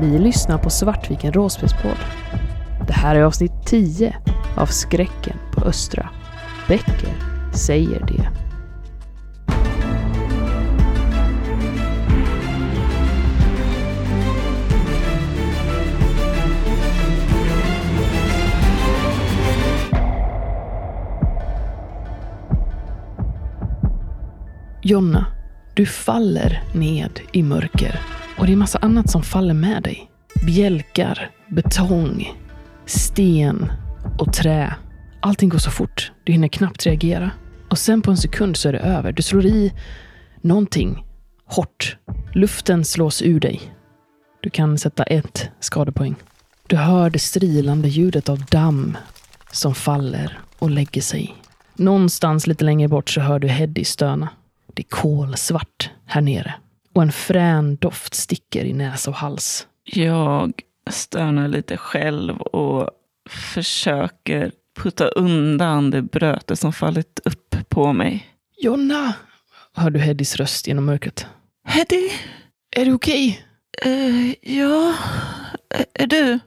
Ni lyssnar på Svartviken Råspetspodd. Det här är avsnitt 10 av Skräcken på Östra. Becker säger det. Jonna, du faller ned i mörker och det är massa annat som faller med dig. Bjälkar, betong, sten och trä. Allting går så fort, du hinner knappt reagera. Och sen på en sekund så är det över. Du slår i någonting hårt. Luften slås ur dig. Du kan sätta ett skadepoäng. Du hör det strilande ljudet av damm som faller och lägger sig. Någonstans lite längre bort så hör du Heddy stöna. Det är kolsvart här nere. Och en frän doft sticker i näsa och hals. Jag stönar lite själv och försöker putta undan det bröte som fallit upp på mig. Jonna! Hör du Heddys röst genom mörkret. Heddy? Är du okej? Eh, ja? Ä- Är du?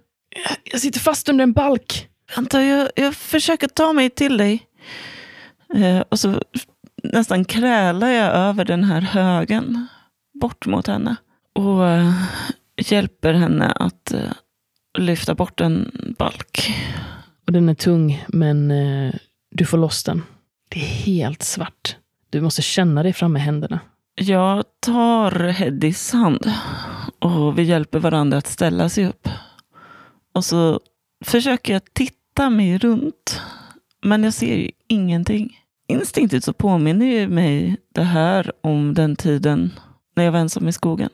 Jag sitter fast under en balk. Vänta, jag, jag försöker ta mig till dig. Eh, och så nästan krälar jag över den här högen. Bort mot henne. Och eh, hjälper henne att eh, lyfta bort en balk. Och den är tung, men eh, du får loss den. Det är helt svart. Du måste känna dig fram med händerna. Jag tar Heddys hand och vi hjälper varandra att ställa sig upp. Och så försöker jag titta mig runt. Men jag ser ju ingenting. Instinktivt så påminner ju mig det här om den tiden när jag var ensam i skogen.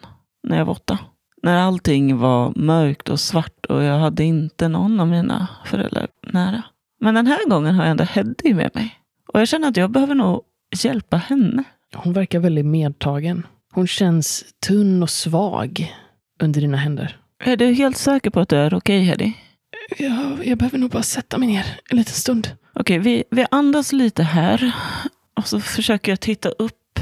När jag var åtta. När allting var mörkt och svart och jag hade inte någon av mina föräldrar nära. Men den här gången har jag ändå Heddy med mig. Och jag känner att jag behöver nog hjälpa henne. Hon verkar väldigt medtagen. Hon känns tunn och svag under dina händer. Är du helt säker på att du är okej, Heddy? Jag, jag behöver nog bara sätta mig ner en liten stund. Okej, vi, vi andas lite här. Och så försöker jag titta upp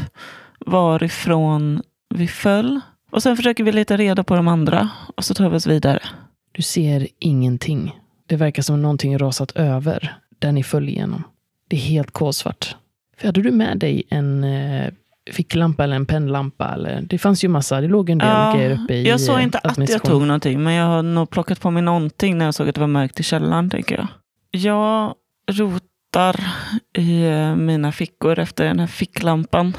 varifrån vi föll. Och sen försöker vi leta reda på de andra. Och så tar vi oss vidare. Du ser ingenting. Det verkar som någonting rasat över där ni föll igenom. Det är helt kolsvart. För hade du med dig en eh, ficklampa eller en pennlampa? Eller, det fanns ju massa, det låg en del Ja, grejer uppe i jag såg eh, inte att jag tog någonting. Men jag har nog plockat på mig någonting när jag såg att det var mörkt i källaren, tänker jag. Jag rotar i eh, mina fickor efter den här ficklampan.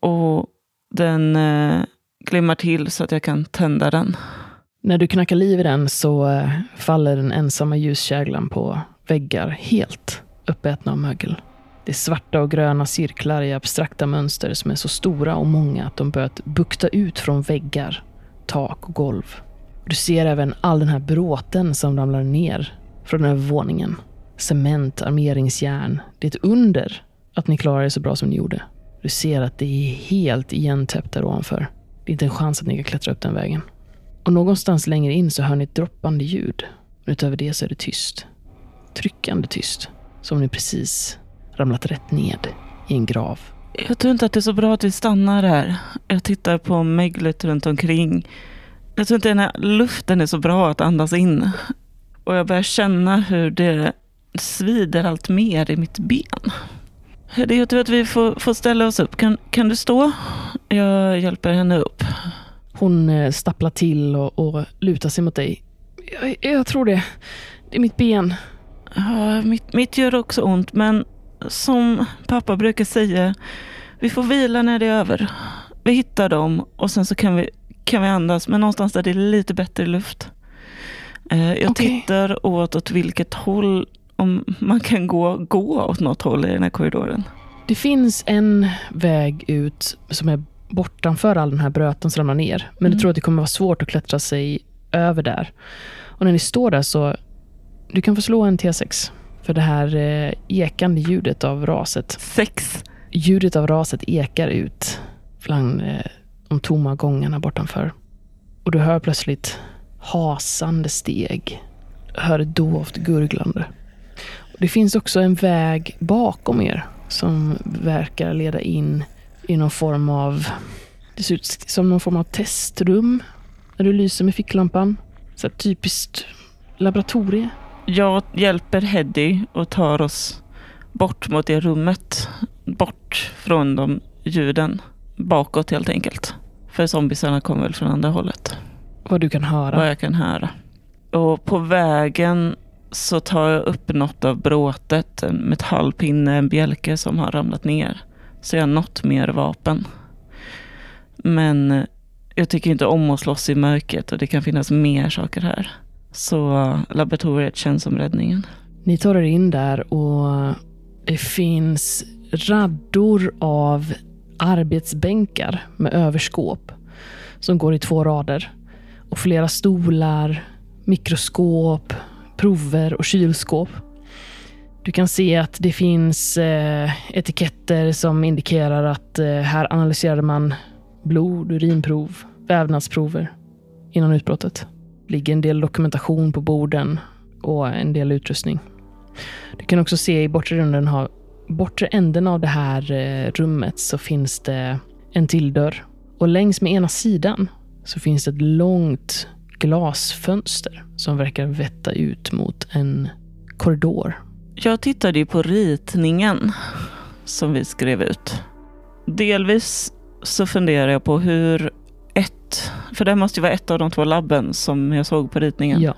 Och den eh, glimmar till så att jag kan tända den. När du knackar liv i den så eh, faller den ensamma ljuskäglan på väggar helt uppätna av mögel. Det är svarta och gröna cirklar i abstrakta mönster som är så stora och många att de börjat bukta ut från väggar, tak och golv. Du ser även all den här bråten som ramlar ner från övervåningen. Cement, armeringsjärn. Det är ett under att ni klarar er så bra som ni gjorde. Du ser att det är helt igentäppt där ovanför. Det är inte en chans att ni kan klättra upp den vägen. Och någonstans längre in så hör ni ett droppande ljud. Men utöver det så är det tyst. Tryckande tyst. Som om ni precis ramlat rätt ned i en grav. Jag tror inte att det är så bra att vi stannar här. Jag tittar på möglet runt omkring. Jag tror inte den här luften är så bra att andas in. Och jag börjar känna hur det svider allt mer i mitt ben. Det jag tror att vi får, får ställa oss upp. Kan, kan du stå? Jag hjälper henne upp. Hon eh, stapplar till och, och lutar sig mot dig. Jag, jag tror det. Det är mitt ben. Ja, mitt, mitt gör också ont, men som pappa brukar säga, vi får vila när det är över. Vi hittar dem och sen så kan vi, kan vi andas, men någonstans där det är lite bättre luft. Eh, Jag Okej. tittar åt, åt vilket håll, om man kan gå, gå åt något håll i den här korridoren. Det finns en väg ut som är bortanför all den här bröten som ramlar ner. Men du Mm. tror att det kommer vara svårt att klättra sig över där. Och när ni står där så... Du kan få slå en T6. För det här eh, ekande ljudet av raset. Sex. Ljudet av raset ekar ut bland eh, de tomma gångarna bortanför. Och du hör plötsligt hasande steg. Du hör ett dovt gurglande. Det finns också en väg bakom er som verkar leda in i någon form av... Det ser ut som någon form av testrum. när du lyser med ficklampan. Så typiskt laboratorie. Jag hjälper Heddy och tar oss bort mot det rummet. Bort från de ljuden. Bakåt helt enkelt. För zombiesarna kommer väl från andra hållet. Vad du kan höra. Vad jag kan höra. Och på vägen så tar jag upp något av bråtet. En metallpinne, en bjälke som har ramlat ner. Så jag har något mer vapen. Men jag tycker inte om att slåss i mörkret och det kan finnas mer saker här. Så eh, laboratoriet känns som räddningen. Ni tar er in där och det finns raddor av arbetsbänkar med överskåp som går i två rader. Och flera stolar, mikroskop, prover och kylskåp. Du kan se att det finns eh, etiketter som indikerar att eh, här analyserade man blod, urinprov, vävnadsprover innan utbrottet. Det ligger en del dokumentation på borden och en del utrustning. Du kan också se i bortre, ha, bortre änden av det här eh, rummet så finns det en till dörr. Och längs med ena sidan så finns det ett långt glasfönster som verkar vetta ut mot en korridor. Jag tittade ju på ritningen som vi skrev ut. Delvis så funderar jag på hur ett, för det måste ju vara ett av de två labben som jag såg på ritningen. Ja.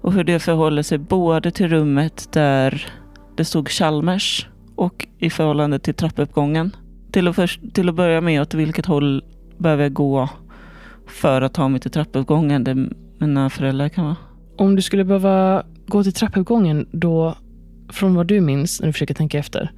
Och hur det förhåller sig både till rummet där det stod Chalmers och i förhållande till trappuppgången. Till att, först, till att börja med, åt vilket håll behöver jag gå för att ta mig till trappuppgången där mina föräldrar kan vara? Om du skulle behöva gå till trappuppgången då, från vad du minns när du försöker tänka efter,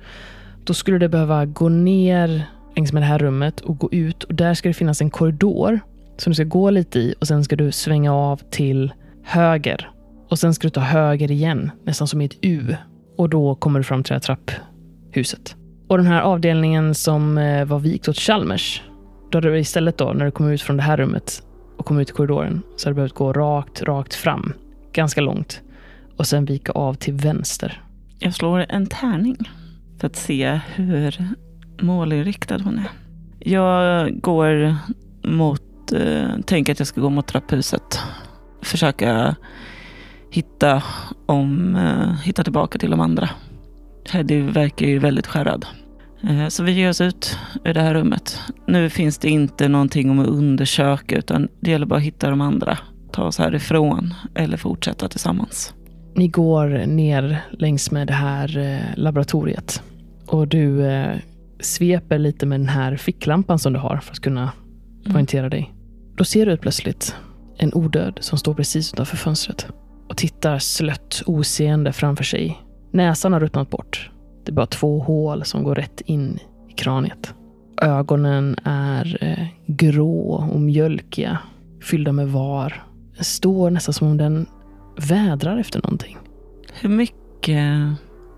då skulle du behöva gå ner längs med det här rummet och gå ut och där ska det finnas en korridor som du ska gå lite i och sen ska du svänga av till höger. Och sen ska du ta höger igen, nästan som i ett U. Och då kommer du fram till det här trapphuset. Och den här avdelningen som eh, var vikt åt Chalmers, då hade du istället då, när du kom ut från det här rummet och kom ut i korridoren, så hade du behövt gå rakt, rakt fram. Ganska långt. Och sen vika av till vänster. Jag slår en tärning för att se hur målinriktad hon är. Jag går mot, eh, tänker att jag ska gå mot trapphuset. Försöka hitta, om, eh, hitta tillbaka till de andra. Heddy verkar ju väldigt skärrad. Eh, så vi ger oss ut ur det här rummet. Nu finns det inte någonting om att undersöka utan det gäller bara att hitta de andra. Ta oss härifrån eller fortsätta tillsammans. Ni går ner längs med det här eh, laboratoriet. Och du eh, sveper lite med den här ficklampan som du har för att kunna poängtera dig. Då ser du plötsligt en odöd som står precis utanför fönstret och tittar slött oseende framför sig. Näsan har ruttnat bort. Det är bara två hål som går rätt in i kraniet. Ögonen är eh, grå och mjölkiga, fyllda med var. Den står nästan som om den vädrar efter någonting. Hur mycket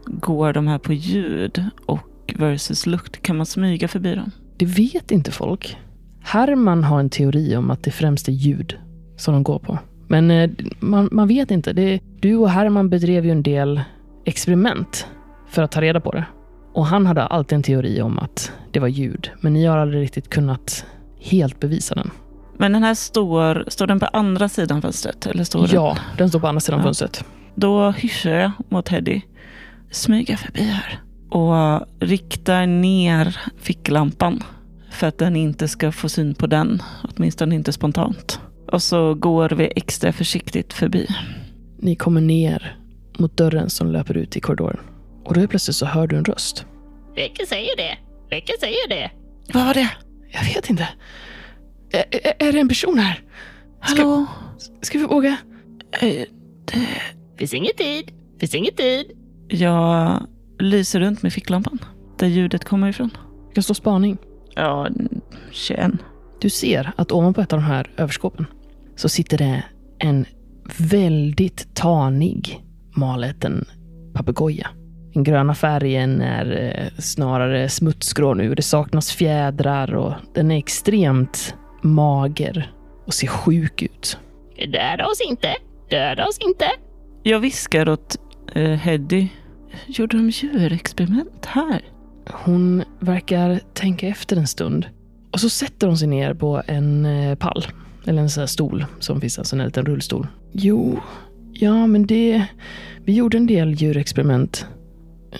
går de här på ljud och versus lukt? Kan man smyga förbi dem? Det vet inte folk. Herman har en teori om att det främst är ljud som de går på. Men eh, man, man vet inte. Det, du och Herman bedrev ju en del experiment för att ta reda på det. Och han hade alltid en teori om att det var ljud. Men ni har aldrig riktigt kunnat helt bevisa den. Men den här står, står den på andra sidan fönstret? Eller står den? Ja, den står på andra sidan Ja. fönstret. Då hyschar jag mot Heddy. Smyga förbi här. Och riktar ner ficklampan. För att den inte ska få syn på den. Åtminstone inte spontant. Och så går vi extra försiktigt förbi. Ni kommer ner mot dörren som löper ut i korridoren. Och då plötsligt så hör du en röst. Vilka säger det? Vilka säger det? Vad var det? Jag vet inte. Ä- är det en person här? Hallå? Ska vi våga? Eh, Finns ingen tid. Finns ingen tid. Jag lyser runt med ficklampan. Där ljudet kommer ifrån. Vi kan slå spaning. Ja, 21. Du ser att ovanpå ett av de här överskåpen så sitter det en väldigt tanig maleten papegoja. Den gröna färgen är eh, snarare smutsgrå nu. Det saknas fjädrar och den är extremt mager och ser sjuk ut. Döda oss inte. Döda oss inte. Jag viskar åt eh, Heddy. Gjorde de djurexperiment här? Hon verkar tänka efter en stund och så sätter hon sig ner på en eh, pall Eller en sån här stol som finns, alltså en liten rullstol. Jo, ja men det... Vi gjorde en del djurexperiment.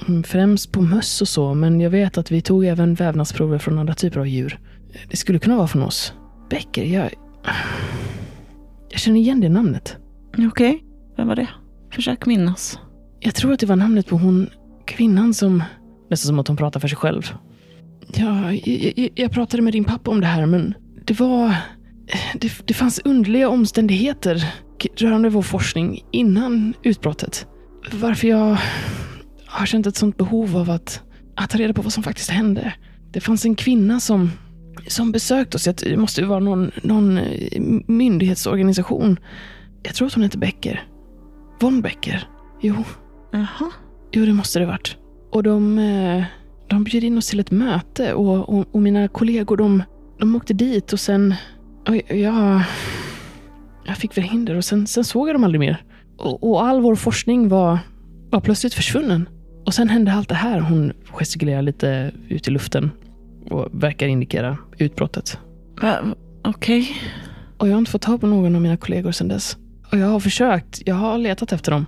Mm, Främst på möss och så, men jag vet att vi tog även vävnadsprover från andra typer av djur. Det skulle kunna vara från oss. Becker, jag... Jag känner igen det namnet. Okej, vem var det? Försök minnas. Jag tror att det var namnet på hon kvinnan som... Nästan som att hon pratar för sig själv. Ja, jag, jag, jag pratade med din pappa om det här, men det var... Det, det fanns underliga omständigheter rörande vår forskning innan utbrottet. Varför jag har känt ett sånt behov av att, att ta reda på vad som faktiskt hände. Det fanns en kvinna som, som besökte oss. Det måste ju vara någon, någon eh, myndighetsorganisation. Jag tror att hon heter Becker. Von Becker. Jo, Jaha. Jo, det måste det varit. Och de, eh, de bjöd in oss till ett möte och, och, och mina kollegor de, de åkte dit och sen... Och jag, jag fick förhinder och sen, sen såg jag dem aldrig mer. Och, och all vår forskning var, var plötsligt försvunnen. Och sen hände allt det här. Hon gestikulerar lite ut i luften och verkar indikera utbrottet. Okej. Och jag har inte fått tag på någon av mina kollegor sedan dess. Och jag har försökt. Jag har letat efter dem.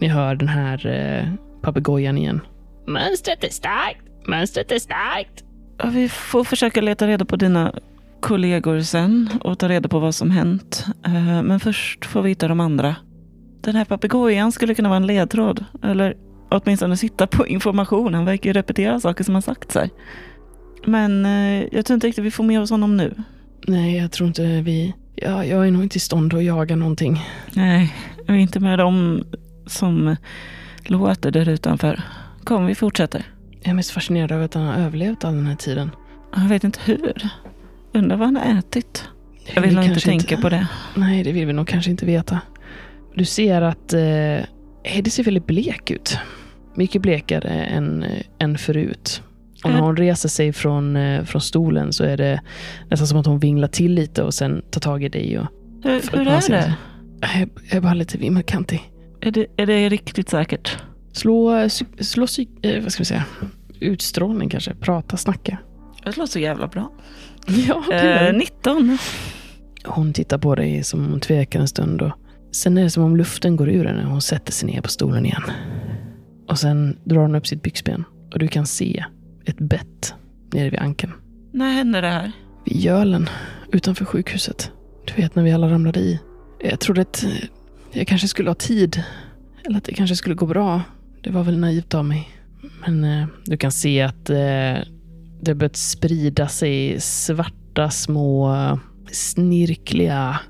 Ni hör den här eh, papegojan igen. Mönstret är starkt. Mönstret är starkt. Ja, Vi får försöka leta reda på dina kollegor sen och ta reda på vad som hänt. Eh, Men först får vi hitta de andra. Den här papegojan skulle kunna vara en ledtråd. Eller åtminstone sitta på information. Han verkar ju repetera saker som har sagts här. Men eh, jag tror inte riktigt vi får med oss honom nu. Nej, jag tror inte vi... Ja, jag är nog inte i stånd att jaga någonting. Nej, vi är inte med dem som låter där utanför. Kom, vi fortsätter. Jag är mest fascinerad över att han har överlevt all den här tiden. Jag vet inte hur. Undrar vad han har ätit. Jag vill Vi nog inte tänka på det. Nej, det vill vi nog kanske inte veta. Du ser att eh, Eddie ser väldigt blek ut. Mycket blekare än, än förut. Och när Är- hon reser sig från, eh, från stolen så är det nästan som att hon vinglar till lite och sen tar tag i dig. Och, Hur, hur är det? jag, är- jag bara lite vimmelkantig. Är det? Är det riktigt säkert? Slå, eh, slå eh, vad ska vi säga? Utstrålning kanske. Prata, snacka. Det låter så jävla bra. Ja, Eh, 19. Hon tittar på dig som om hon tvekar en stund och sen är det som om luften går ur henne och hon sätter sig ner på stolen igen. Och sen drar hon upp sitt byxben och du kan se ett bett nere vid ankeln. När hände det här? Vid gölen utanför sjukhuset. Du vet när vi alla ramlade i. Jag trodde att jag kanske skulle ha tid. Eller att det kanske skulle gå bra. Det var väl naivt av mig. Men eh, du kan se att eh, det börjat sprida sig svarta små snirkliga,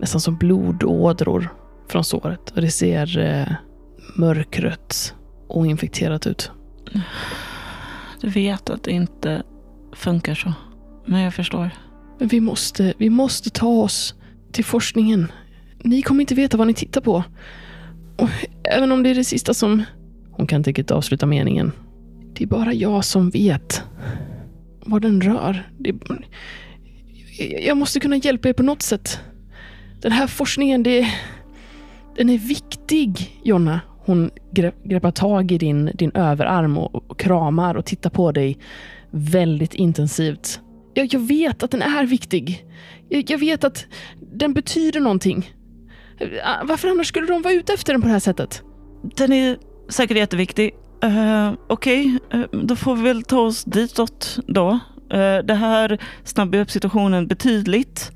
nästan som blodådror från såret. Och det ser eh, mörkrött och infekterat ut. Du vet att det inte funkar så. Men jag förstår. Men vi måste, vi måste ta oss till forskningen. Ni kommer inte veta vad ni tittar på. Och även om det är det sista som... Hon kan inte riktigt avsluta meningen. Det är bara jag som vet vad den rör. Det, jag måste kunna hjälpa er på något sätt. Den här forskningen, det, den är viktig, Jonna. Hon greppar tag i din, din överarm och, och kramar och tittar på dig väldigt intensivt. Jag, jag vet att den är viktig. Jag, jag vet att den betyder någonting. Eh, ah, varför annars skulle de vara ute efter den på det här sättet? Den är säkert jätteviktig. Uh, Okej, eh, då får vi väl ta oss ditåt då. Uh, det här snabbar upp situationen betydligt.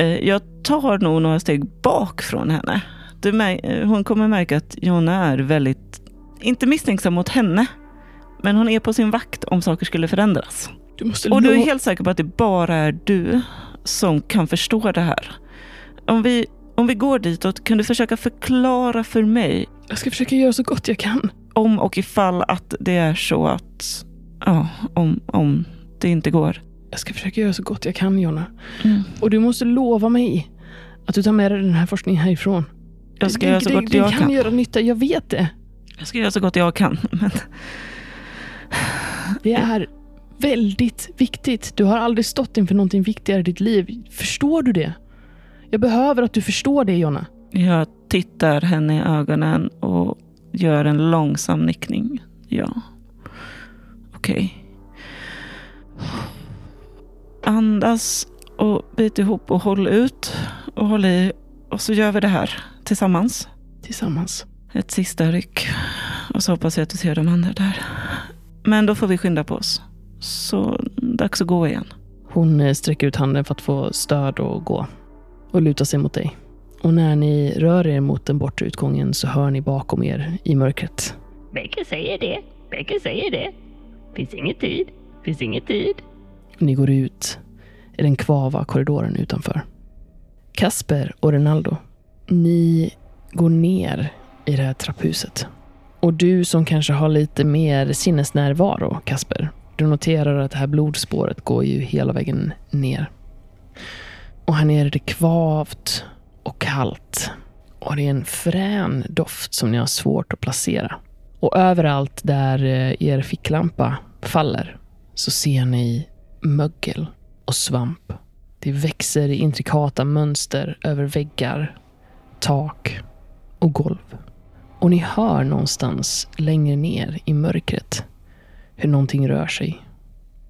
Uh, jag tar nog några steg bak från henne. Du, eh, hon kommer märka att Jonna är väldigt, inte misstänksam mot henne, men hon är på sin vakt om saker skulle förändras. Du Och du är helt säker på att det bara är du som kan förstå det här. Om vi, om vi går ditåt, kan du försöka förklara för mig Jag ska försöka göra så gott jag kan. om och ifall att det är så att, ja, om, om det inte går. Jag ska försöka göra så gott jag kan, Jonna. Och du måste lova mig att du tar med dig den här forskningen härifrån. Jag ska det, göra så det, gott det jag kan kan. göra nytta, jag vet det. Jag ska göra så gott jag kan. Men Det är väldigt viktigt. Du har aldrig stått inför någonting viktigare i ditt liv. Förstår du det? Jag behöver att du förstår det, Jonna. jag tittar henne i ögonen och gör en långsam nickning. Ja. Okej. Andas Och bit ihop och håll ut och håll i. Och så gör vi det här tillsammans. Tillsammans. Ett sista ryck. Och så hoppas jag att du ser de andra där. Men då får vi skynda på oss. Så dags att gå igen. Hon eh, sträcker ut handen för att få stöd och gå. Och lutar sig mot dig. Och när ni rör er mot den bortre utgången så hör ni bakom er i mörkret. Bäcke säger det. Bäcke säger det. Finns ingen tid. Finns ingen tid. Ni går ut i den kvava korridoren utanför. Kasper och Renaldo, ni går ner i det här trapphuset. Och du som kanske har lite mer sinnesnärvaro, Kasper, du noterar att det här blodspåret går ju hela vägen ner. Och här nere är det kvavt och kallt. Och det är en frän doft som ni har svårt att placera. Och överallt där eh, er ficklampa faller så ser ni mögel och svamp. Det växer i intrikata mönster över väggar, tak och golv. Och ni hör någonstans längre ner i mörkret hur någonting rör sig.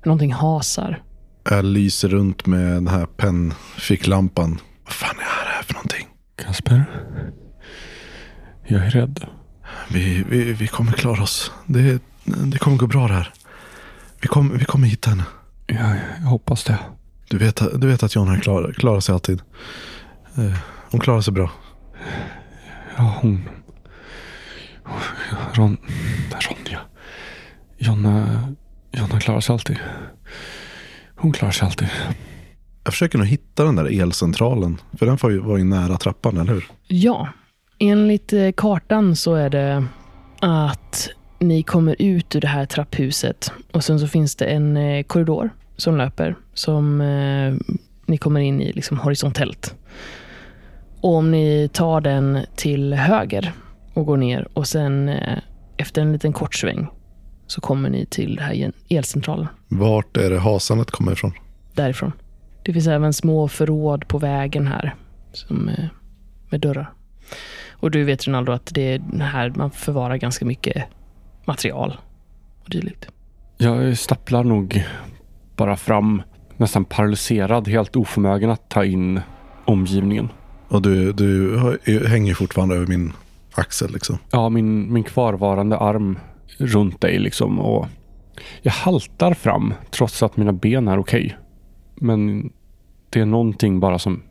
Hur någonting hasar. Jag lyser runt med den här pennficklampan. Vad fan är det här för någonting? Kasper? Jag är rädd. Vi, vi, vi kommer klara oss. Det, det kommer gå bra det här. Vi kommer, vi kommer hitta henne. Jag, jag hoppas det. Du vet, du vet att Jonna klarar, klarar sig alltid. Eh, Hon klarar sig bra. Ja, hon... Ron... Ronja. Jonna... Jonna klarar sig alltid. Hon klarar sig alltid. Jag försöker nog hitta den där elcentralen. För den var ju, var ju nära trappan, eller hur? Ja, enligt eh, kartan så är det att ni kommer ut ur det här trapphuset och sen så finns det en eh, korridor som löper som eh, ni kommer in i liksom horisontellt. Och om ni tar den till höger och går ner och sen eh, efter en liten kort sväng så kommer ni till den här elcentralen Vart är det hasandet kommer ifrån? därifrån. Det finns även små förråd på vägen här som, eh, med dörrar. Och du vet Rinaldo att det är här man förvarar ganska mycket material och dylikt. Jag stapplar nog bara fram, nästan paralyserad, helt oförmögen att ta in omgivningen. Och du, du hänger fortfarande över min axel liksom. Ja, min, min kvarvarande arm runt dig liksom och jag haltar fram trots att mina ben är okej. Men det är någonting bara som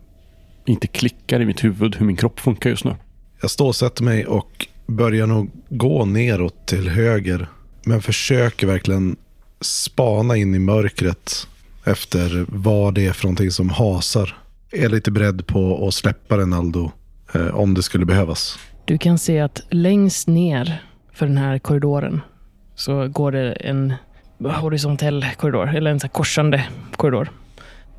inte klickar i mitt huvud hur min kropp funkar just nu. Jag står och sätter mig och börjar nog gå neråt till höger. Men försöker verkligen spana in i mörkret efter vad det är för någonting som hasar. Är lite beredd på att släppa Renaldo eh, om det skulle behövas. Du kan se att längst ner för den här korridoren så går det en horisontell korridor, eller en så korsande korridor.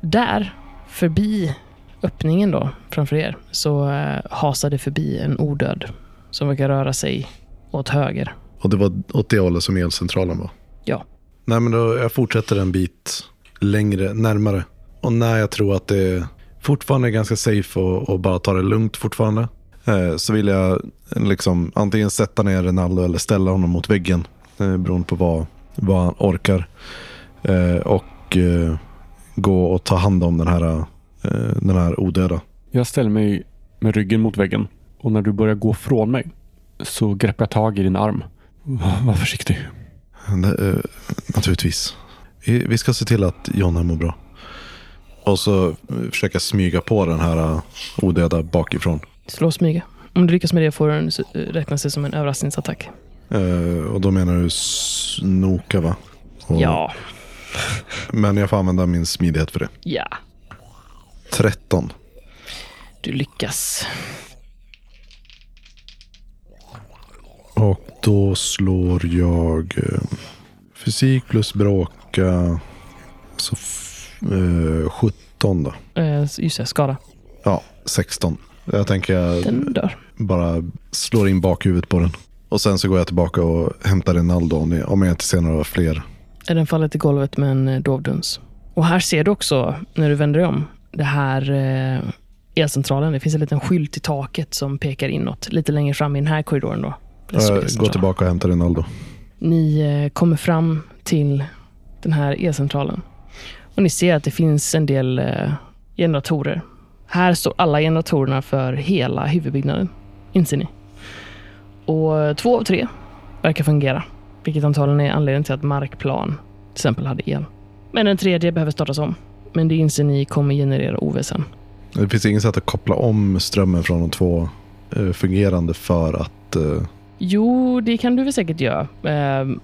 Där, förbi öppningen då, framför er, så eh, hasar det förbi en odöd som verkar röra sig åt höger. Och det var åt det hållet som elcentralen var. Ja. Nej, men då, jag fortsätter en bit längre, närmare. Och när jag tror att det fortfarande är ganska safe och, och bara ta det lugnt fortfarande. Eh, så vill jag liksom antingen sätta ner Renaldo eller ställa honom mot väggen. Eh, beroende på vad, vad han orkar. Eh, och eh, gå och ta hand om den här, eh, den här odöda. Jag ställer mig med ryggen mot väggen och när du börjar gå från mig så greppar jag tag i din arm. Var, försiktig. Det, eh, naturligtvis. Vi, vi ska se till att Jonna mår bra. Och så eh, försöka smyga på den här eh, odöda bakifrån. Slå och smyga. Om du lyckas med det får den s- räknas det som en överraskningsattack. Eh, och då menar du snoka va? Och, Ja. Men jag får använda min smidighet för det. Ja. 13. Du lyckas. Och då slår jag eh, fysik plus bråka. Så f- eh, 17 då. Eh, just det, skada. Ja, 16. Jag tänker jag Den dör. bara slår in bakhuvudet på den. Och sen så går jag tillbaka och hämtar Rinaldo om jag- om jag inte ser några fler. Den faller till golvet med en eh, dovduns. Och här ser du också, när du vänder dig om, det här eh, elcentralen. Det finns en liten skylt i taket som pekar inåt. Lite längre fram i den här korridoren då. Jag går tillbaka och hämtar Rinaldo. Ni eh, kommer fram till den här elcentralen. Och ni ser att det finns en del eh, generatorer. Här står alla generatorerna för hela huvudbyggnaden, inser ni. Och två av tre verkar fungera, vilket antagligen är anledningen till att markplan till exempel hade el. Men den tredje behöver startas om. Men det inser ni kommer generera oväsen. Det finns inget sätt att koppla om strömmen från de två eh, fungerande för att... Eh, Jo, det kan du väl säkert göra. Eh,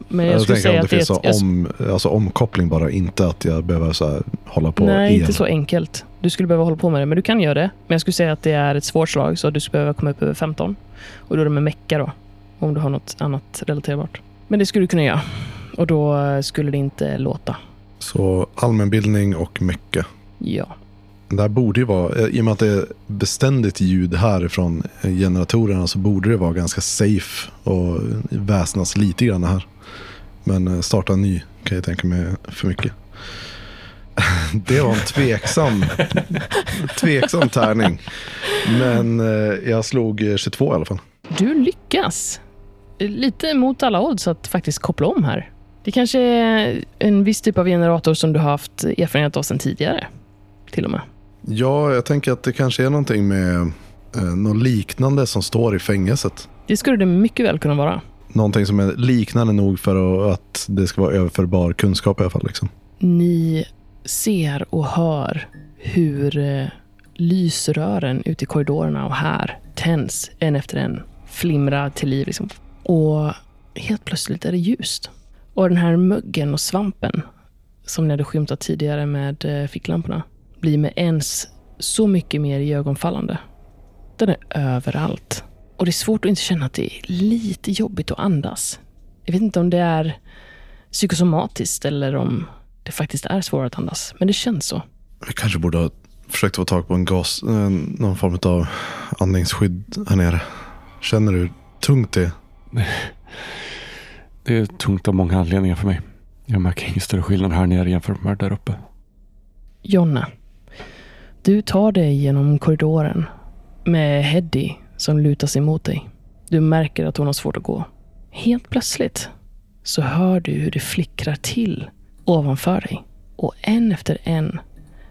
Men jag, jag skulle säga om det att det är finns ett, om, alltså omkoppling bara, inte att jag behöver så här, hålla på Nej, el. inte så enkelt. Du skulle behöva hålla på med det, men du kan göra det. Men jag skulle säga att det är ett svårt slag, så du skulle behöva komma upp över 15. Och då är det med mecka då, om du har något annat relaterbart. Men det skulle du kunna göra. Och då skulle det inte låta. Så allmänbildning och mecka. Ja. Det här borde ju vara, eh, i och med att det är beständigt ljud härifrån eh, generatorerna så borde det vara ganska safe och väsnas lite grann här. Men eh, starta en ny kan jag tänka mig för mycket. Det var en tveksam, tveksam tärning. Men jag slog 22 i alla fall. Du lyckas. Lite mot alla odds att faktiskt koppla om här. Det kanske är en viss typ av generator som du har haft erfarenhet av sedan tidigare. Till och med. Ja, jag tänker att det kanske är någonting med eh, något liknande som står i fängelset. Det skulle det mycket väl kunna vara. Någonting som är liknande nog för att det ska vara överförbar kunskap i alla fall. Liksom. Ni ser och hör hur eh, lysrören ute i korridorerna och här tänds en efter en. Flimrar till liv liksom. Och helt plötsligt är det ljust. Och den här muggen och svampen som ni hade skymtat tidigare med eh, ficklamporna blir med ens så mycket mer iögonfallande. Den är överallt. Och det är svårt att inte känna att det är lite jobbigt att andas. Jag vet inte om det är psykosomatiskt eller om det faktiskt är svårare att andas. Men det känns så. Vi kanske borde ha försökt få tag på en gas, någon form av andningsskydd här nere. Känner du hur tungt det är? Det är tungt av många anledningar för mig. Jag märker ingen större skillnad här nere jämfört med där uppe. Jonna, du tar dig genom korridoren med Heddy som lutar sig mot dig. Du märker att hon har svårt att gå. Helt plötsligt så hör du hur det flickrar till ovanför dig. Och en efter en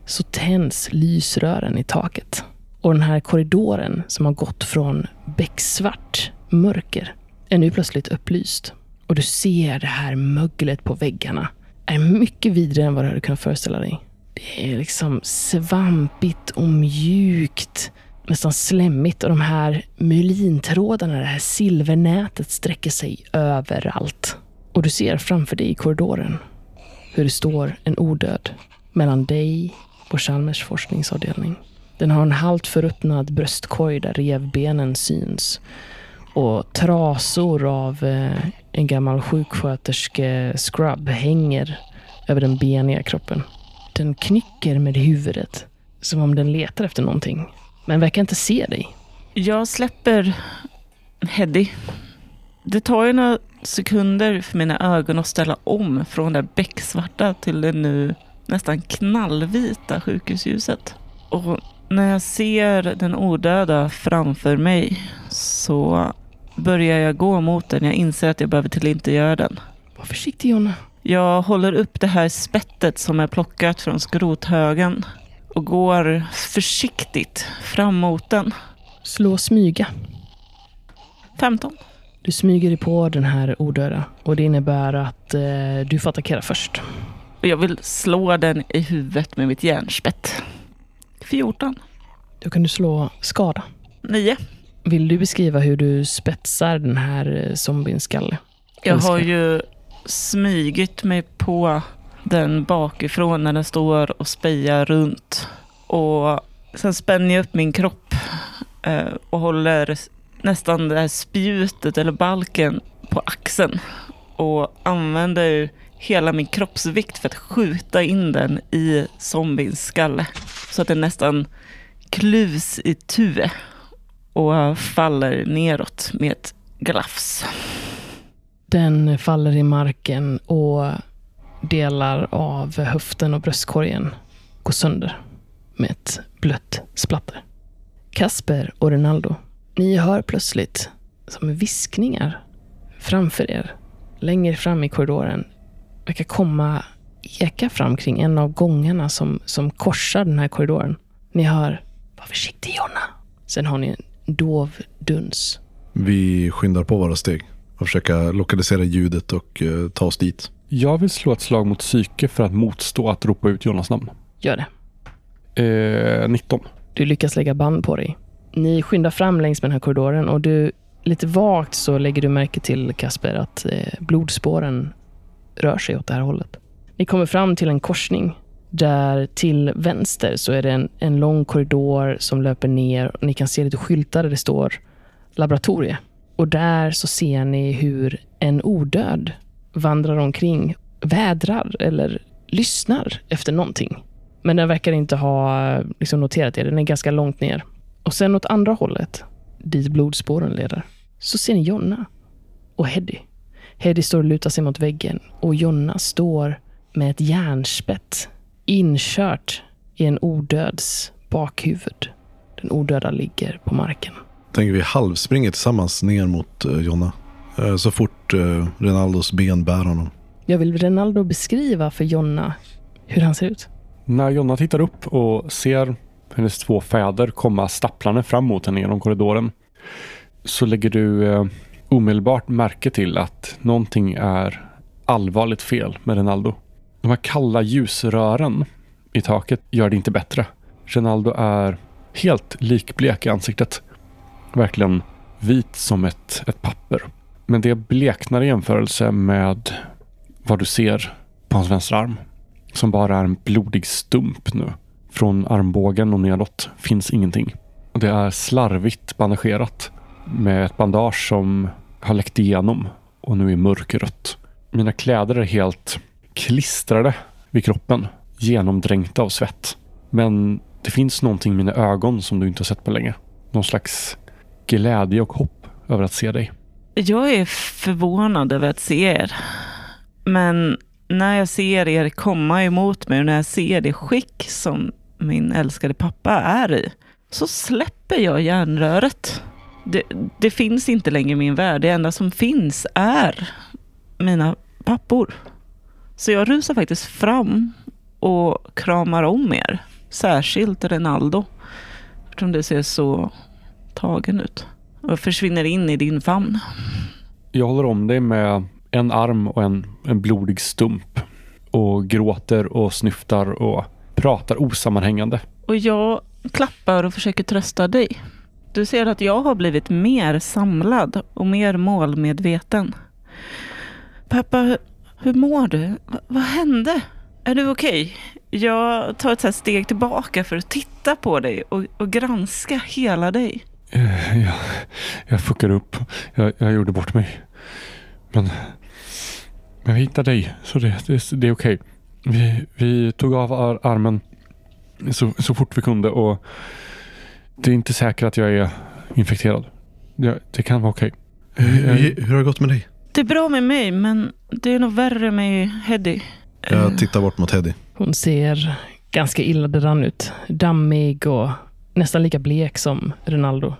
så tänds lysrören i taket. Och den här korridoren som har gått från becksvart mörker är nu plötsligt upplyst. Och du ser det här möglet på väggarna är mycket vidare än vad du hade kunnat föreställa dig. Det är liksom svampigt och mjukt. Nästan slemmigt. Och de här myelintrådarna, det här silvernätet sträcker sig överallt. Och du ser framför dig i korridoren hur det står en odöd mellan dig och Chalmers forskningsavdelning. Den har en halvt förruttnad bröstkorg där revbenen syns. Och trasor av eh, en gammal sjuksköterske-scrub hänger över den beniga kroppen. Den knycker med huvudet, som om den letar efter någonting. Men verkar inte se dig. Jag släpper Heddy. Det tar ju några sekunder för mina ögon att ställa om från det becksvarta till det nu nästan knallvita sjukhusljuset. Och när jag ser den odöda framför mig så börjar jag gå mot den. Jag inser att jag behöver tillintetgöra den. Var försiktig Jonna. Jag håller upp det här spettet som är plockat från skrothögen och går försiktigt fram mot den. Slå smyga. 15. Du smyger dig på den här odöda och det innebär att eh, du får attackera först. Och jag vill slå den i huvudet med mitt järnspett. 14. Då kan du slå skada. 9. Vill du beskriva hur du spetsar den här eh, zombiens skalle? Jag har ju smygit mig på den bakifrån när den står och spejar runt. Och sen spänner jag upp min kropp eh, och håller nästan det här spjutet eller balken på axeln. Och använder hela min kroppsvikt för att skjuta in den i zombiens skalle. Så att den nästan kluvs i tue och faller neråt med ett glafs. Den faller i marken och delar av höften och bröstkorgen går sönder med ett blött splatter. Kasper och Ronaldo, ni hör plötsligt som viskningar framför er, längre fram i korridoren, verkar komma eka fram kring en av gångarna som, som korsar den här korridoren. Ni hör Var försiktig Jonna. Sen har ni en dov duns. Vi skyndar på våra steg och försöker lokalisera ljudet och eh, ta oss dit. Jag vill slå ett slag mot psyke för att motstå att ropa ut Jonas namn. Gör det. Eh, 19. Du lyckas lägga band på dig. Ni skyndar fram längs med den här korridoren och du, lite vagt så lägger du märke till Kasper att eh, blodspåren rör sig åt det här hållet. Ni kommer fram till en korsning där till vänster så är det en, en lång korridor som löper ner och ni kan se lite skyltar där det står laboratorie. Och där så ser ni hur en odöd vandrar omkring, vädrar eller lyssnar efter någonting. Men den verkar inte ha liksom, noterat det. Den är ganska långt ner. Och sen åt andra hållet, dit blodspåren leder, så ser ni Jonna och Heddy. Heddy står och lutar sig mot väggen och Jonna står med ett järnspett inkört i en odöds bakhuvud. Den odöda ligger på marken. Tänker vi halvspringer tillsammans ner mot eh, Jonna. Eh, så fort eh, Renaldos ben bär honom. Jag vill Renaldo beskriva för Jonna hur han ser ut. När Jonna tittar upp och ser hennes två fäder komma stapplande fram mot henne genom korridoren så lägger du eh, omedelbart märke till att någonting är allvarligt fel med Renaldo. De här kalla ljusrören i taket gör det inte bättre. Renaldo är helt likblek i ansiktet. Verkligen vit som ett, ett papper. Men det bleknar i jämförelse med vad du ser på hans vänstra arm. Som bara är en blodig stump nu. Från armbågen och nedåt finns ingenting. Och det är slarvigt bandagerat. Med ett bandage som har läckt igenom och nu är mörkrött. Mina kläder är helt klistrade vid kroppen. Genomdränkta av svett. Men det finns någonting i mina ögon som du inte har sett på länge. Någon slags glädje och hopp över att se dig. Jag är förvånad över att se er. Men när jag ser er komma emot mig och när jag ser det skick som min älskade pappa är i, så släpper jag järnröret. Det, det finns inte längre i min värld. Det enda som finns är mina pappor. Så jag rusar faktiskt fram och kramar om er. Särskilt Renaldo. Eftersom det ser så tagen ut. Och försvinner in i din famn. Jag håller om dig med en arm och en, en blodig stump. Och gråter och snyftar och pratar osammanhängande. Och jag klappar och försöker trösta dig. Du ser att jag har blivit mer samlad och mer målmedveten. Pappa, hur mår du? Va- vad hände? Är du okej? Jag tar ett steg tillbaka för att titta på dig och, och granska hela dig. Eh, Jag, jag fuckade upp. Jag, jag gjorde bort mig. Men, men vi hittade dig, så det, det, det är okej. Vi, vi tog av ar- armen så, så fort vi kunde och det är inte säkert att jag är infekterad. Det, det kan vara okej. Hur, hur har det gått med dig? Det är bra med mig, men det är nog värre med Heddy. Jag tittar bort mot Heddy. Hon ser ganska illa däran ut. Dammig och nästan lika blek som Ronaldo.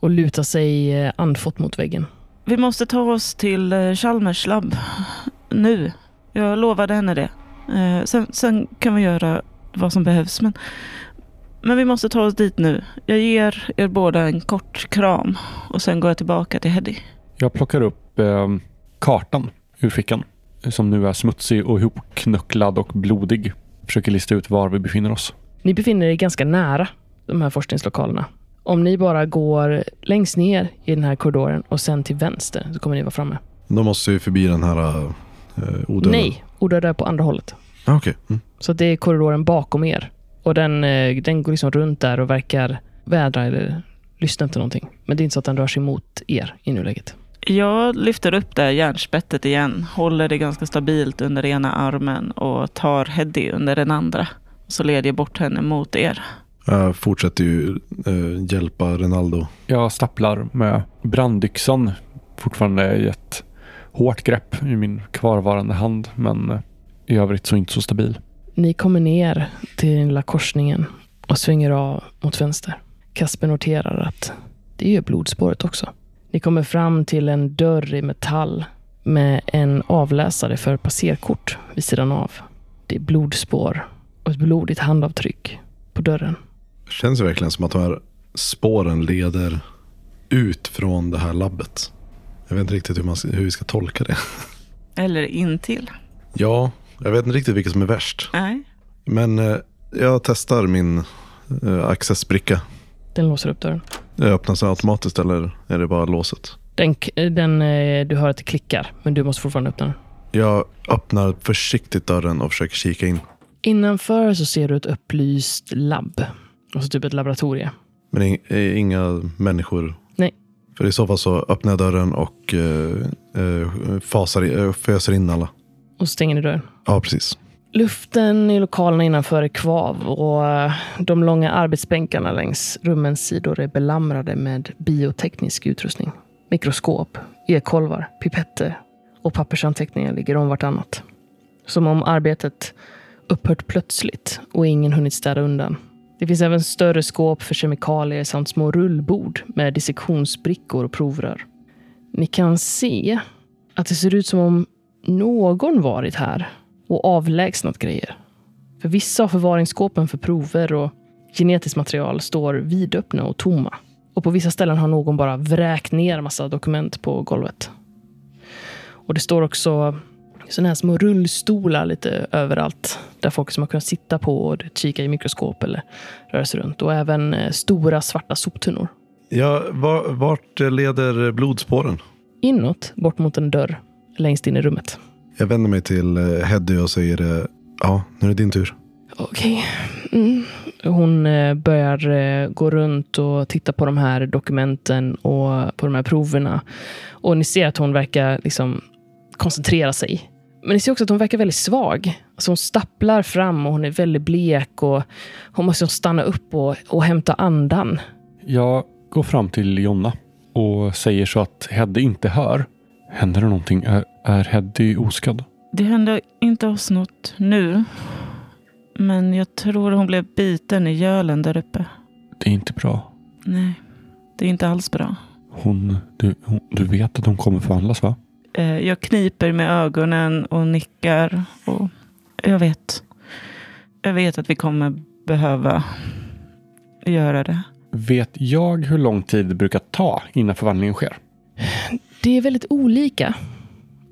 Och lutar sig eh, andfått mot väggen. Vi måste ta oss till eh, Chalmers labb. Nu. Jag lovade henne det. Eh, Sen, sen kan vi göra vad som behövs. Men, men vi måste ta oss dit nu. Jag ger er båda en kort kram. Och sen går jag tillbaka till Heddy. Jag plockar upp eh, kartan ur fickan. Som nu är smutsig och ihopknucklad och blodig. Försöker lista ut var vi befinner oss. Ni befinner er ganska nära de här forskningslokalerna. Om ni bara går längst ner i den här korridoren och sen till vänster så kommer ni vara framme. Då måste vi förbi den här uh, odöda. Nej, odöda är på andra hållet. Ah, Okej. Mm. Så det är korridoren bakom er. Och den, eh, den går liksom runt där och verkar vädra eller lyssna efter någonting. Men det är inte så att den rör sig mot er i nuläget. Jag lyfter upp det här järnspettet igen. Håller det ganska stabilt under ena armen. Och tar Heddy under den andra. Så leder jag bort henne mot er. Jag fortsätter ju eh, hjälpa Renaldo. Jag stapplar med brandyxan fortfarande i ett hårt grepp i min kvarvarande hand. Men eh, i övrigt så inte så stabil. Ni kommer ner till den lilla korsningen och svänger av mot vänster. Kasper noterar att det är blodspåret också. Ni kommer fram till en dörr i metall med en avläsare för passerkort vid sidan av. Det är blodspår och ett blodigt handavtryck på dörren. Känns det verkligen som att de här spåren leder ut från det här labbet. Jag vet inte riktigt hur, man, ska- hur vi ska tolka det. Eller intill. Ja, jag vet inte riktigt vilket som är värst. Nej. Men eh, jag testar min eh, accessbricka. Den låser upp dörren. Det öppnas den automatiskt eller är det bara låset? Den, k- den, eh, du hör att det klickar, men du måste fortfarande öppna den. Jag öppnar försiktigt dörren och försöker kika in. Innanför så ser du ett upplyst labb. Alltså typ ett laboratorie. Men ing- eh, inga människor. Nej. För i så fall så öppnar jag dörren och eh, eh, fasar, eh, föser in alla. Och så stänger ni dörren. Ja, precis. Luften i lokalerna innanför är kvav och de långa arbetsbänkarna längs rummens sidor är belamrade med bioteknisk utrustning. Mikroskop, e-kolvar, pipetter och pappersanteckningar ligger om vartannat. Som om arbetet upphört plötsligt och ingen hunnit städa undan. Det finns även större skåp för kemikalier samt små rullbord med dissektionsbrickor och provrör. Ni kan se att det ser ut som om någon varit här och avlägsnat grejer. För vissa av förvaringsskåpen för prover och genetiskt material står vidöppna och tomma. Och på vissa ställen har någon bara vräkt ner massa dokument på golvet. Och det står också sådana här små rullstolar lite överallt. Där folk som har kunnat sitta på och kika i mikroskop eller röra sig runt. Och även eh, stora svarta soptunnor. Ja, var, vart leder blodspåren? Inåt, bort mot en dörr, längst in i rummet. Jag vänder mig till eh, Heddy och säger eh, ja, nu är det din tur. Okej. Mm. Hon börjar gå runt och titta på de här dokumenten och på de här proverna. Och ni ser att hon verkar liksom koncentrera sig. Men ni ser också att hon verkar väldigt svag. Alltså hon stapplar fram och hon är väldigt blek och hon måste stanna upp och, och hämta andan. Jag går fram till Jonna och säger så att Heddy inte hör. Händer det någonting? Är, är Heddy oskadd? Det hände inte oss något nu. Men jag tror hon blev biten i gölen där uppe. Det är inte bra. Nej, det är inte alls bra. Hon, du, hon, du vet att hon kommer förvandlas va? Eh, Jag kniper med ögonen och nickar. Och jag vet. Jag vet att vi kommer behöva göra det. Vet jag hur lång tid det brukar ta innan förvandlingen sker? Det är väldigt olika.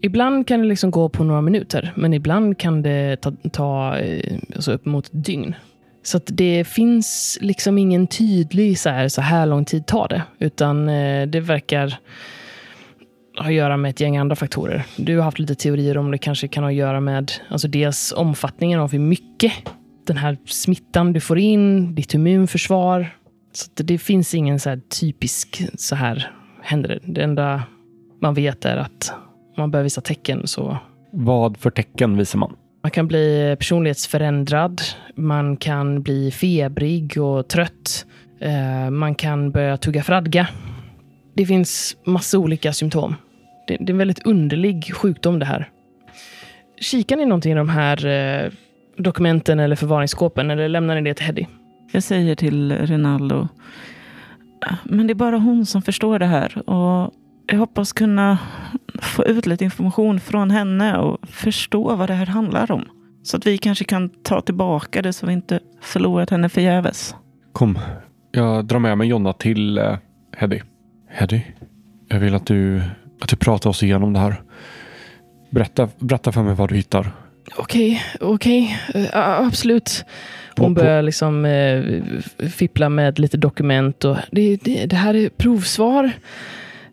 Ibland kan det liksom gå på några minuter, men ibland kan det ta, ta eh, alltså upp mot ett dygn. Så att det finns liksom ingen tydlig så här, så här lång tid tar det, utan eh, det verkar ha att göra med ett gäng andra faktorer. Du har haft lite teorier om det kanske kan ha att göra med alltså dels omfattningen av hur mycket den här smittan du får in, ditt immunförsvar. Så det finns ingen så här typisk så här händer det. Det enda man vet är att man börjar visa tecken så Vad för tecken visar man? man kan bli personlighetsförändrad. Man kan bli febrig och trött. Eh, man kan börja tugga fradga. Det finns massa olika symptom. Det, det är en väldigt underlig sjukdom det här. Kikar ni någonting i de här eh, dokumenten eller förvaringsskåpen eller lämnar ni det till Heddy? Jag säger till Rinaldo. Men det är bara hon som förstår det här. Och jag hoppas kunna få ut lite information från henne och förstå vad det här handlar om. Så att vi kanske kan ta tillbaka det så vi inte förlorat henne förgäves. Kom, jag drar med mig Jonna till eh, Heddy. Heddy, jag vill att du, att du pratar oss igenom det här. Berätta, berätta för mig vad du hittar. Okej, okej. Eh, ja, absolut. På- Hon på- börjar liksom eh, fippla med lite dokument. Och det, det, det här är provsvar.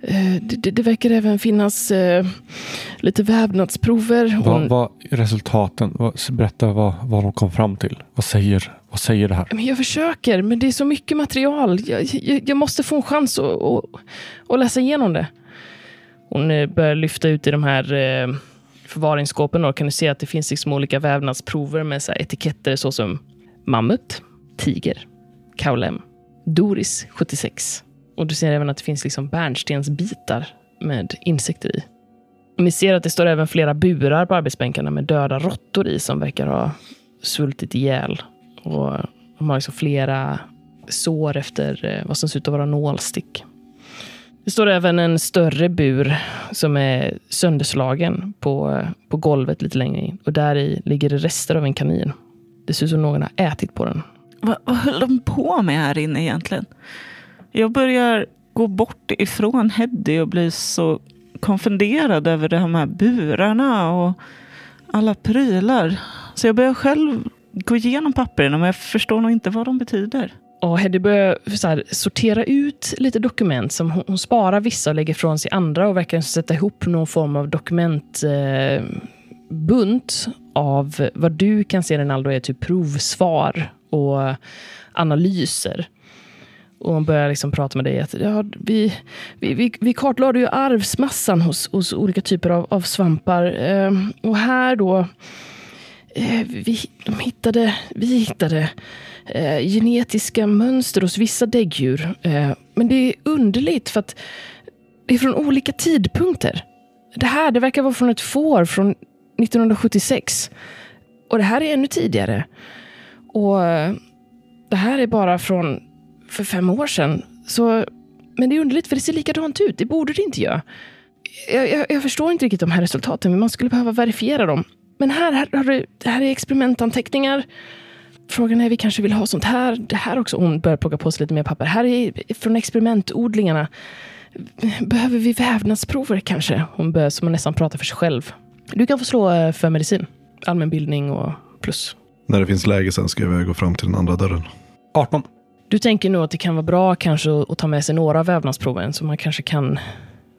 Eh, det, det, verkar även finnas eh, lite vävnadsprover. Vad, vad resultaten? Vad, berätta vad, vad de kom fram till. Vad säger, vad säger det här? men jag försöker, men det är så mycket material. Jag, jag, jag måste få en chans att, att, att läsa igenom det. Hon eh, börjar lyfta ut i de här eh, förvaringsskåpen och kan du se att det finns liksom olika vävnadsprover med så här etiketter såsom mammut, tiger, kaulem, doris 76. Och du ser även att det finns liksom bärnstensbitar med insekter i. Ni ser att det står även flera burar på arbetsbänkarna med döda råttor i som verkar ha svultit ihjäl. Och de har liksom flera sår efter eh, vad som ser ut att vara nålstick. Det står även en större bur som är sönderslagen på, på golvet lite längre in. Och där i ligger det rester av en kanin. Det ser ut som någon har ätit på den. Vad, vad höll de på med här inne egentligen? Jag börjar gå bort ifrån Heddy och blir så konfunderad över de här burarna och alla prylar. Så jag börjar själv gå igenom papperna men jag förstår nog inte vad de betyder. Och Heddy börjar så här, sortera ut lite dokument. som Hon, hon sparar vissa och lägger ifrån sig andra och verkar liksom sätta ihop någon form av dokumentbunt eh, av vad du kan se Rinaldo är typ provsvar och analyser. Och hon börjar liksom prata med dig att ja, vi, vi, vi, vi kartlade ju arvsmassan hos, hos olika typer av, av svampar. Eh, och här då, Eh, vi, de hittade, vi hittade eh, genetiska mönster hos vissa däggdjur. Eh, men det är underligt för att det är från olika tidpunkter. Det här det verkar vara från ett får från 1976. Och det här är ännu tidigare. Och eh, det här är bara från för fem år sedan. Så, men det är underligt för det ser likadant ut. Det borde det inte göra. Jag, jag, jag förstår inte riktigt de här resultaten, men man skulle behöva verifiera dem. Men här, här, har du, här är experimentanteckningar. Frågan är, vi kanske vill ha sånt här. Det här också. Hon börjar plocka på sig lite mer papper. Här är från experimentodlingarna. Behöver vi vävnadsprover kanske? Hon börjar som nästan prata för sig själv. Du kan få slå eh, för medicin. Allmänbildning och plus. När det finns läge sen ska jag gå fram till den andra dörren. 18. Du tänker nog att det kan vara bra kanske att ta med sig några av vävnadsproven så man kanske kan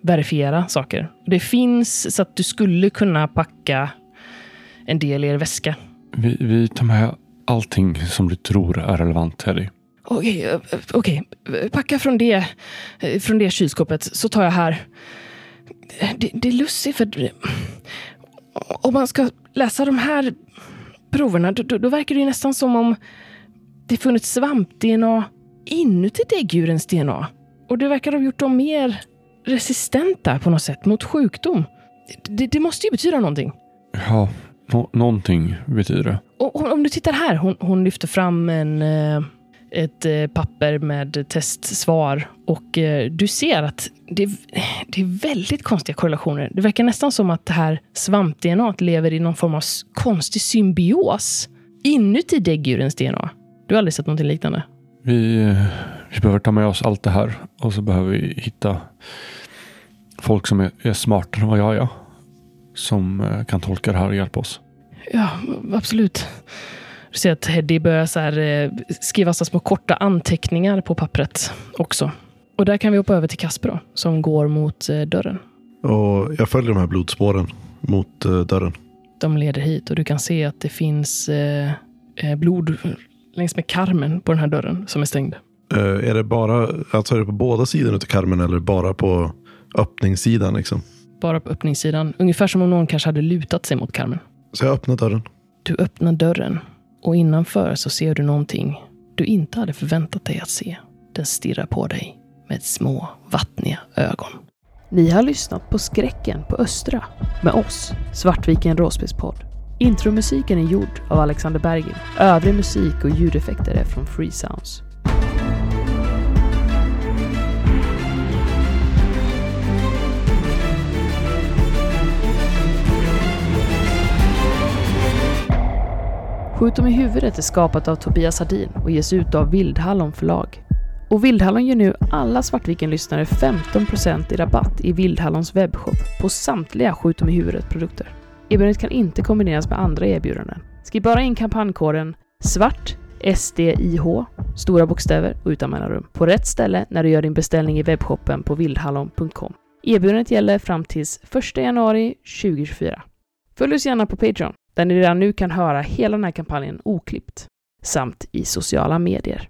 verifiera saker. Det finns så att du skulle kunna packa en del i er väska. Vi, vi tar med allting som du tror är relevant, Teddy. Okej, eh, okej. Packa från det, eh, från det kylskåpet så tar jag här. Det, det är för om man ska läsa de här proverna då, då, då verkar det nästan som om det funnits svamp-DNA inuti däggdjurens DNA. Och det verkar ha gjort dem mer resistenta på något sätt mot sjukdom. Det, det måste ju betyda någonting. Ja, no någonting betyder det. Och, och om du tittar här, hon, hon lyfter fram en, eh, ett eh, papper med testsvar och eh, du ser att det, det är väldigt konstiga korrelationer. Det verkar nästan som att det här svamp-DNA lever i någon form av konstig symbios inuti däggdjurens DNA. Du har aldrig sett någonting liknande? Vi, vi behöver ta med oss allt det här och så behöver vi hitta folk som är, är smartare än vad jag är. Som eh, kan tolka det här och hjälpa oss. Ja, absolut. Du ser att Heddy börjar så här, eh, skriva så små korta anteckningar på pappret också. Och där kan vi hoppa över till Kasper då, som går mot eh, dörren. Och jag följer de här blodspåren mot dörren. De leder hit och du kan se att det finns blod längs med karmen på den här dörren som är stängd. Uh, är det bara, alltså är det på båda sidorna av karmen eller bara på öppningssidan? Liksom? Bara på öppningssidan. Ungefär som om någon kanske hade lutat sig mot karmen. Så jag öppnar dörren. Du öppnar dörren och innanför så ser du någonting du inte hade förväntat dig att se. Den stirrar på dig med små vattniga ögon. Ni har lyssnat på Skräcken på Östra med oss, Svartviken Råspelspodd. Intromusiken är gjord av Alexander Bergin. Övrig musik och ljudeffekter är från Free Sounds. Skjut dem i huvudet är skapat av Tobias Hardin och ges ut av Vildhallon förlag. Och Vildhallon ger nu alla Svartviken-lyssnare 15% i rabatt i Vildhallons webbshop på samtliga Skjut dem i huvudet-produkter. Erbjudandet kan inte kombineras med andra erbjudanden. Skriv bara in kampanjkoden SVART SDIH, stora bokstäver och utan mellanrum, på rätt ställe när du gör din beställning i webbshoppen på vildhallon.com. Erbjudandet gäller fram till 1 januari 2024. Följ oss gärna på Patreon, där ni redan nu kan höra hela den här kampanjen oklippt, samt i sociala medier.